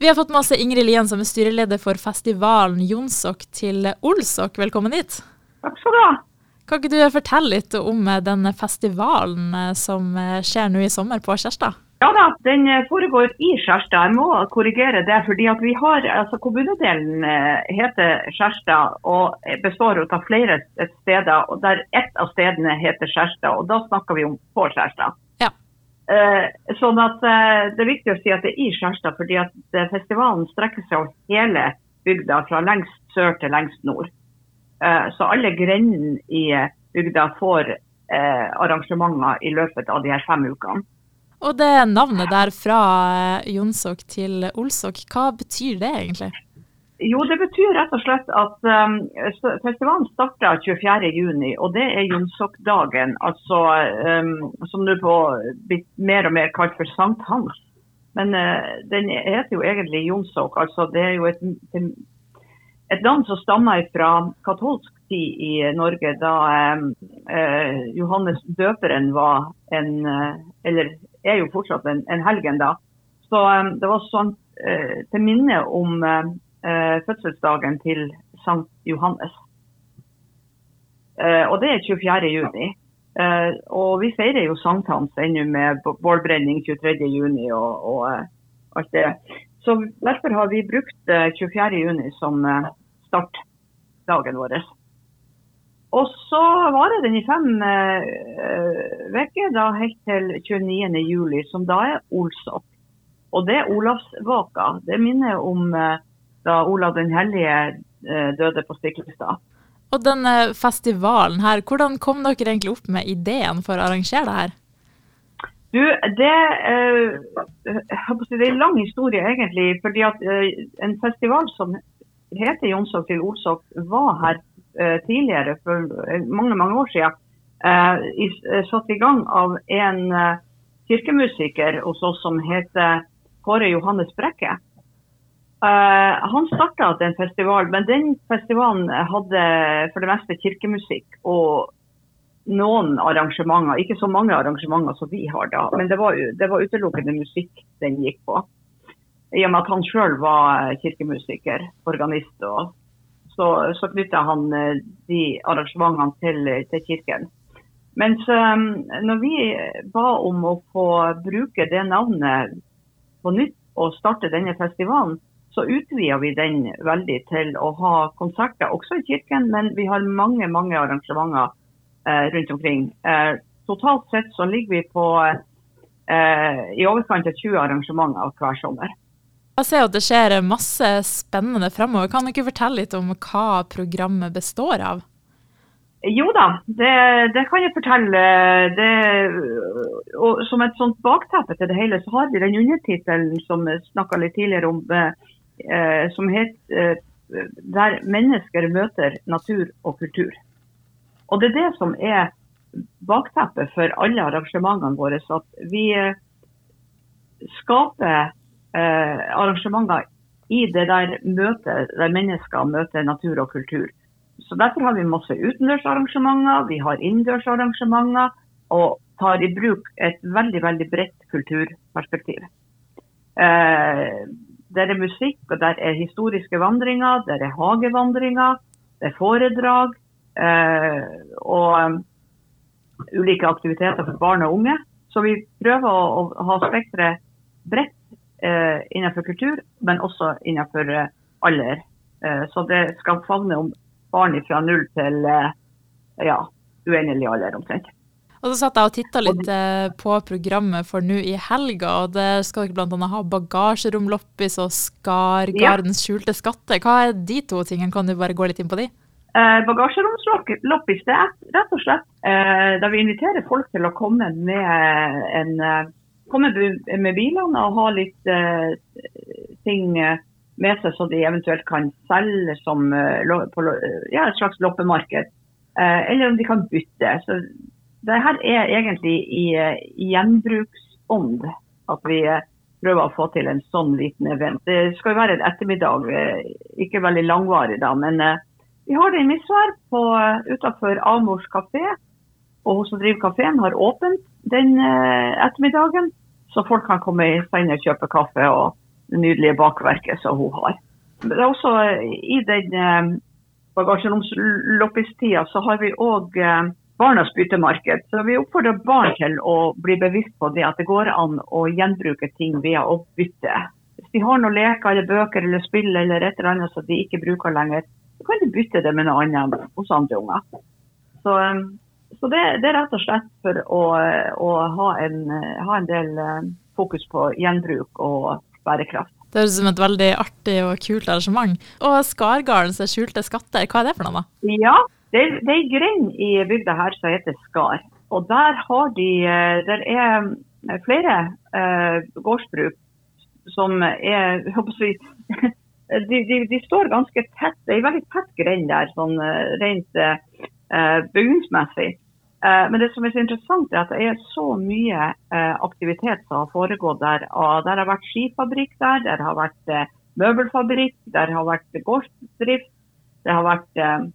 Vi har fått med oss Ingrid Lien, som er styreleder for festivalen Jonsok til Olsok. Velkommen hit. Takk skal du ha. Kan ikke du fortelle litt om denne festivalen som skjer nå i sommer på Kjærstad? Ja da, den foregår i Skjerstad. Jeg må korrigere det. fordi at vi har, altså Kommunedelen heter Skjerstad og består av flere steder. og der Ett av stedene heter Skjerstad, og da snakker vi om på Skjerstad. Ja. sånn at Det er viktig å si at det er i Skjerstad, fordi at festivalen strekker seg over hele bygda, fra lengst sør til lengst nord. så alle grendene i bygda får arrangementer i løpet av de her fem ukene. Og det navnet der fra Jonsok til Olsok, hva betyr det egentlig? Jo, Det betyr rett og slett at um, festivalen starta 24.6, og det er Jonsokdagen. Altså, um, som nå blir mer og mer kalt for Sankt Hans. Men uh, den heter jo egentlig Jonsok. altså Det er jo et, et land som stammer fra katolsk tid i Norge, da um, uh, Johannes døperen var en uh, eller er jo fortsatt en, en helgen, da. Så um, det var sånn til minne om uh, fødselsdagen til Sankt Johannes. Uh, og det er 24. juni. og vi feirer jo sankthans ennå med bålbrenning 23. juni og, og alt det. Så derfor har vi brukt 24. juni som startdagen vår. Og så varer den i fem uker, eh, da helt til 29. juli, som da er Olsok. Og det er Olavsvaka. Det minner om uh, da Olav den hellige uh, døde på Stiklestad. Og denne festivalen her, hvordan kom dere egentlig opp med ideen for å arrangere det her? Du, det, det er en lang historie egentlig. fordi at en festival som heter Jonsok til Olsok, var her tidligere, for mange mange år siden, I, satt i gang av en kirkemusiker hos oss som heter Kåre Johannes Brekke. Uh, han starta en festival, men den festivalen hadde for det meste kirkemusikk og noen arrangementer. Ikke så mange arrangementer som vi har da, men det var, det var utelukkende musikk den gikk på. I og med at han sjøl var kirkemusiker, organist og så, så knytta han de arrangementene til, til kirken. Mens um, når vi ba om å få bruke det navnet på nytt og starte denne festivalen, så utvider vi den veldig til å ha konserter også i kirken, men vi har mange mange arrangementer eh, rundt omkring. Eh, totalt sett så ligger vi på eh, i overkant av 20 arrangementer hver sommer. Jeg ser at det skjer masse spennende fremover. Kan du ikke fortelle litt om hva programmet består av? Jo da, det, det kan jeg fortelle. Det, og som et sånt bakteppe til det hele, så har vi den undertittelen som snakka litt tidligere om, eh, som het eh, 'Der mennesker møter natur og kultur'. Og Det er det som er bakteppet for alle arrangementene våre. så at Vi eh, skaper eh, arrangementer i det der møtet der mennesker møter natur og kultur. Så Derfor har vi masse utendørsarrangementer, vi har innendørsarrangementer, og tar i bruk et veldig veldig bredt kulturperspektiv. Eh, der er musikk, og der er historiske vandringer, der er hagevandringer, det er foredrag eh, og um, ulike aktiviteter for barn og unge. Så vi prøver å, å ha spekteret bredt eh, innenfor kultur, men også innenfor eh, alder. Eh, så det skal favne om barn fra null til eh, ja, uendelig alder omtrent. Og så satt jeg og titta litt eh, på programmet for nå i helga, og det skal dere bl.a. ha bagasjeromloppis og Skargardens skjulte skatter. Hva er de to tingene, kan du bare gå litt inn på de? Eh, Bagasjeromsloppis det er rett og slett eh, da vi inviterer folk til å komme med, en, eh, komme med bilene og ha litt eh, ting med seg så de eventuelt kan selge som på, ja, et slags loppemarked. eller om de kan bytte. Så det her er egentlig i, i gjenbruksånd at vi prøver å få til en sånn liten event. Det skal jo være en ettermiddag, ikke veldig langvarig da. men vi har det i Misvær utenfor Amors kafé. Og hun som driver kafeen har åpent den ettermiddagen, så folk kan komme i stein og kjøpe kaffe og det nydelige bakverket som hun har. Det er også I den bagasjeromsloppistida så har vi òg eh, barnas byttemarked. Så vi oppfordrer barn til å bli bevisst på det at det går an å gjenbruke ting via å bytte. Hvis de har noen leker eller bøker eller spill eller et eller annet som de ikke bruker lenger, så kan de bytte det med noe annet hos andre unger. Så, um, så det, det, er rett og slett for å, å ha, en, ha, en, del uh, fokus på gjenbruk og bærekraft. Det høres ut som et veldig artig og kult arrangement. Og Skargardens skjulte skatter, hva er det for noe? da? Ja, det, er ei grend i bygda her som heter Skar. Og der har de eh, Der er eh, flere eh, gårdsbruk som er si, de, de, de, står ganske tett. Det er en veldig tett grend der, sånn eh, rent eh, bygningsmessig. Eh, men det som er så interessant, er at det er så mye eh, aktivitet som har foregått der. Og der har vært skifabrikk der, der har vært møbelfabrikk, der har vært gårdsdrift. Det har vært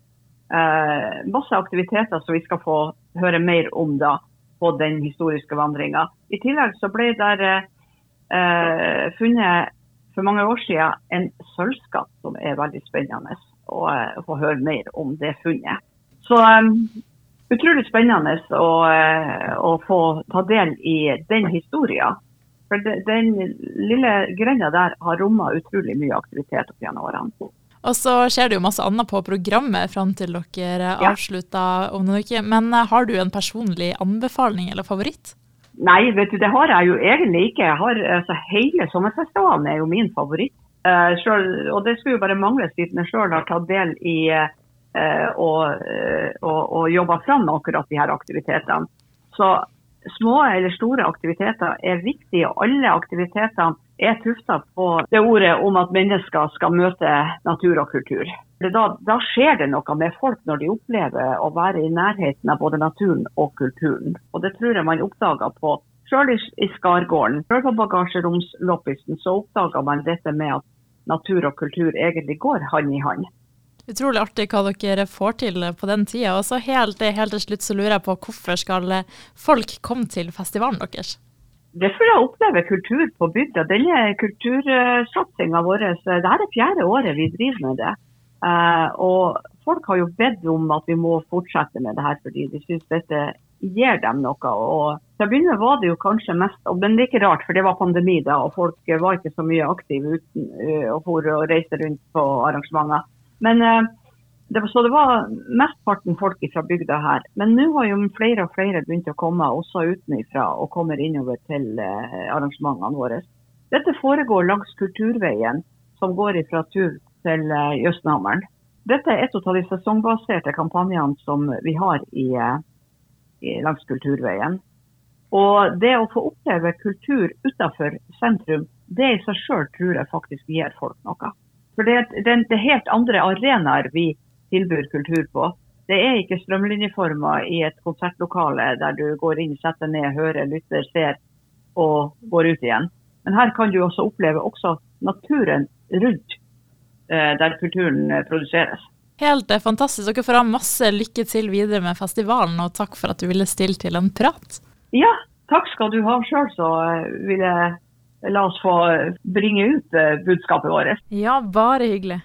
masse aktiviteter som vi skal få høre mer om da på den historiske vandringa. I tillegg så ble det eh, funnet for mange år siden en sølvskatt som er veldig spennende å eh, få høre mer om det funnet. Så um, utrolig spennende å, eh, å, få ta del i den historien. For den lille grenda der har romma utrolig mye aktivitet opp gjennom årene. Og så skjer det jo masse annet på programmet fram til dere ja. avslutter om noen uker. Men eh, har du en personlig anbefaling eller favoritt? Nei, vet du, det har jeg jo egentlig ikke. Jeg har, altså, hele sommerfestivalen er jo min favoritt. Uh, selv, og det skulle jo bare mangle siden jeg sjøl har tatt del i uh, og, og, og jobba fram akkurat de her aktivitetene. Så små eller store aktiviteter er viktige, og alle aktivitetene er tufta på det ordet om at mennesker skal møte natur og kultur. Da, da, skjer det noe med folk når de opplever å være i nærheten av både naturen og kulturen. Og Det tror jeg man oppdager på Sjøl i Skargården, sjøl på bagasjeromsloppisen, så oppdager man dette med at natur og kultur egentlig går hand i hand. Utrolig artig hva dere får til på den tida. Og så helt, helt til slutt så lurer jeg på hvorfor skal folk komme til festivalen deres? Det for å oppleve kultur på bygda. Denne kultursatsinga vår, det er fjerde året vi driver med det. Uh, og folk har jo bedt om at vi må fortsette med det her, fordi de syns dette gir dem noe. Og til å begynne var det jo kanskje mest, men det er ikke rart, for det var pandemi da, og folk var ikke så mye aktive uten uh, å reise rundt på arrangementer. Men uh, det var, så det var mestparten folk fra bygda her. Men nå har jo flere og flere begynt å komme, også utenfra, og kommer innover til eh, arrangementene våre. Dette foregår langs Kulturveien, som går fra Tuv til eh, Jøstenhammeren. Dette er et av de sesongbaserte kampanjene som vi har i, eh, i, langs Kulturveien. Og det å få oppleve kultur utenfor sentrum, det i seg sjøl tror jeg faktisk gir folk noe. For det, det, det er helt andre arenaer vi tilbyr kultur på. Det er ikke strømlinjeformer i et konsertlokale der du går inn, setter ned, hører, lytter, ser og går ut igjen. Men her kan du også oppleve også naturen rundt eh, der kulturen eh, produseres. Helt eh, fantastisk. Dere får ha masse lykke til videre med festivalen, og takk for at du ville stille til en prat. Ja, takk skal du ha sjøl, så vil jeg la oss få bringe ut budskapet vårt. Ja, bare hyggelig.